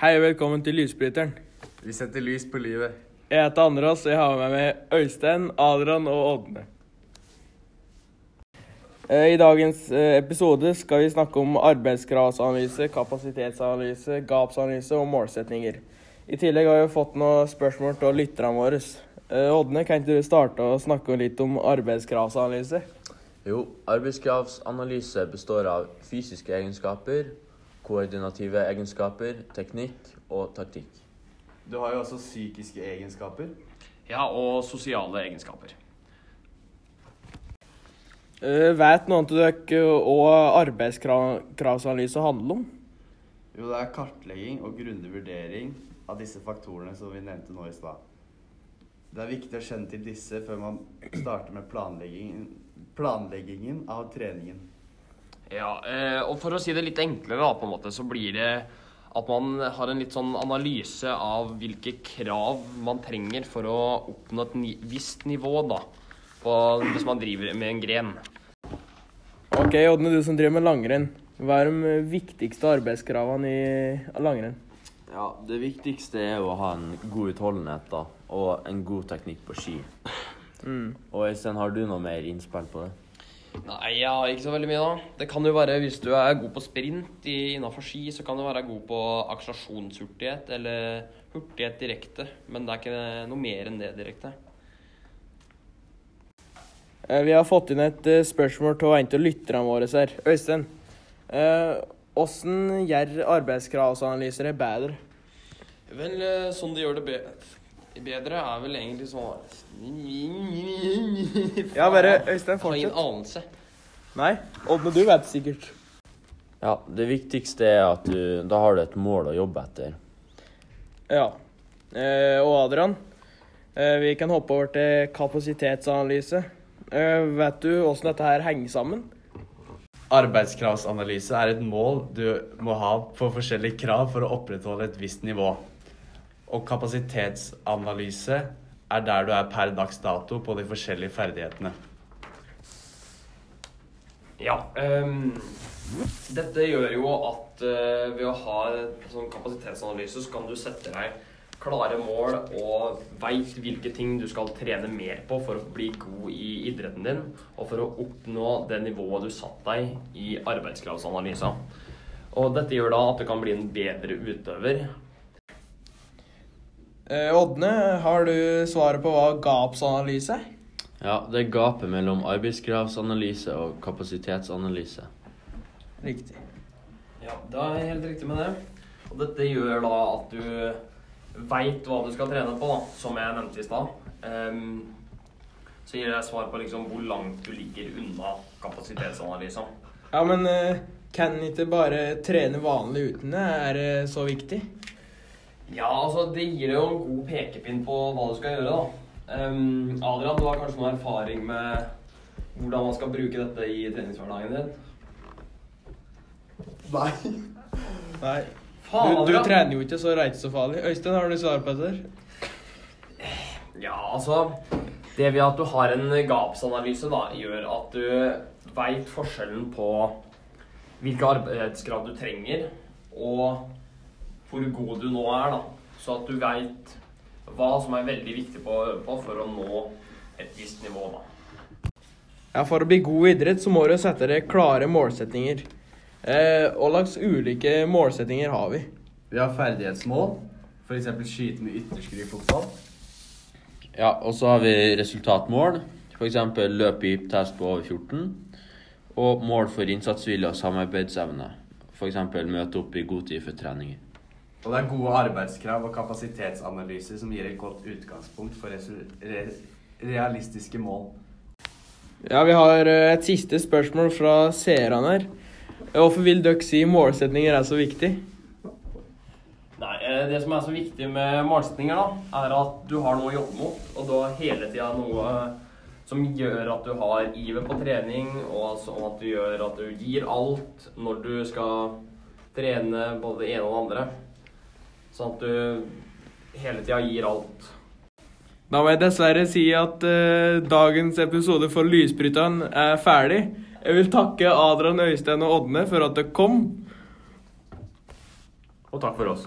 Hei og velkommen til Lysbryteren. Vi setter lys på livet. Jeg heter Andreas, og jeg har med meg Øystein, Adrian og Ådne. Eh, I dagens eh, episode skal vi snakke om arbeidskravsanalyse, kapasitetsanalyse, gapsanalyse og målsetninger. I tillegg har vi fått noen spørsmål til lytterne våre. Eh, Ådne, kan ikke du starte å snakke litt om arbeidskravsanalyse? Jo, arbeidskravsanalyse består av fysiske egenskaper, koordinative egenskaper, teknikk og taktikk. Du har jo også psykiske egenskaper. Ja, og sosiale egenskaper. Uh, vet noen av dere hva arbeidskravsanalyse handler om? Jo, det er kartlegging og grundig vurdering av disse faktorene som vi nevnte nå i stad. Det er viktig å kjenne til disse før man starter med planleggingen, planleggingen av treningen. Ja, eh, og for å si det litt enklere, da, på en måte, så blir det at man har en litt sånn analyse av hvilke krav man trenger for å oppnå et ni visst nivå, da. På, hvis man driver med en gren. Ok, Ådne, du som driver med langrenn. Hva er de viktigste arbeidskravene i langrenn? Ja, Det viktigste er å ha en god utholdenhet da, og en god teknikk på ski. Mm. Og Øystein, har du noe mer innspill på det? Nei, ja, ikke så veldig mye, da. Det kan jo være hvis du er god på sprint i- innafor ski, så kan du være god på akselerasjonshurtighet eller hurtighet direkte. Men det er ikke noe mer enn det direkte. Eh, Vi har fått inn et eh, spørsmål til en av lytterne våre her. Øystein, åssen hvordan gjør arbeidskravsanalyser det bedre? Vel, eh, sånn de gjør det be bedre, er vel egentlig sånn Ja, bare Øystein, fortsett. har ingen anelse. Nei, Ådne, du vet sikkert. Ja, Det viktigste er at du Da har du et mål å jobbe etter. Ja. Eh, og Adrian, eh, vi kan hoppe over til kapasitetsanalyse. Eh, vet du hvordan dette her henger sammen? Arbeidskravsanalyse er et mål du må ha på forskjellige krav for å opprettholde et visst nivå. Og kapasitetsanalyse er der du er per dags dato på de forskjellige ferdighetene. Ja. Um, dette gjør jo at uh, ved å ha sånn kapasitetsanalyse, så kan du sette deg klare mål og veit hvilke ting du skal trene mer på for å bli god i idretten din, og for å oppnå det nivået du satte deg i arbeidskravsanalysa. Og dette gjør da at du kan bli en bedre utøver. Eh, Ådne, har du svaret på hva gapsanalyse er? Ja, Det er gapet mellom arbeidskravsanalyse og kapasitetsanalyse. Riktig. Ja, det er helt riktig med det. Og dette gjør da at du veit hva du skal trene på, da, som jeg nevnte i stad. Um, så gir det svar på liksom hvor langt du ligger unna kapasitetsanalysen. Ja, men eh, kan ikke bare trene vanlig uten det? Er det så viktig? Ja, altså det gir deg jo en god pekepinn på hva du skal gjøre, da. Um, Adrian, du har kanskje noen erfaring med hvordan man skal bruke dette i treningshverdagen din? Nei. Nei. Faen, Du, du trener jo ikke, så det er ikke så farlig. Øystein, har du svar på dette? Ja, altså Det ved at du har en gapsanalyse, da, gjør at du veit forskjellen på hvilke arbeidskrav du trenger, og hvor god du nå er, da. Så at du veit hva som er veldig viktig på, på for å nå et visst nivå, da. Ja, For å bli god i idrett så må du sette deg klare målsetninger. Eh, hva slags ulike målsetninger har vi? Vi har ferdighetsmål, f.eks. skyte med ytterskru i fotball. Ja, Og så har vi resultatmål, f.eks. løpe i test på over 14. Og mål for innsatsvilje og samarbeidsevne, f.eks. møte opp i god tid for treninger. Og det er gode arbeidskrav og kapasitetsanalyser som gir et godt utgangspunkt for re realistiske mål. Ja, Vi har eh, et siste spørsmål fra seerne her. Hvorfor vil dere si målsetninger er så viktig? Nei, eh, Det som er så viktig med målsetninger, da, er at du har noe å jobbe mot. Og du har hele tida noe som gjør at du har iver på trening, og sånn at du gjør at du gir alt når du skal trene både det ene og det andre. Sånn at du hele tida gir alt. Da må jeg dessverre si at eh, dagens episode for Lysbryteren er ferdig. Jeg vil takke Adrian, Øystein og Ådne for at dere kom. Og takk for oss.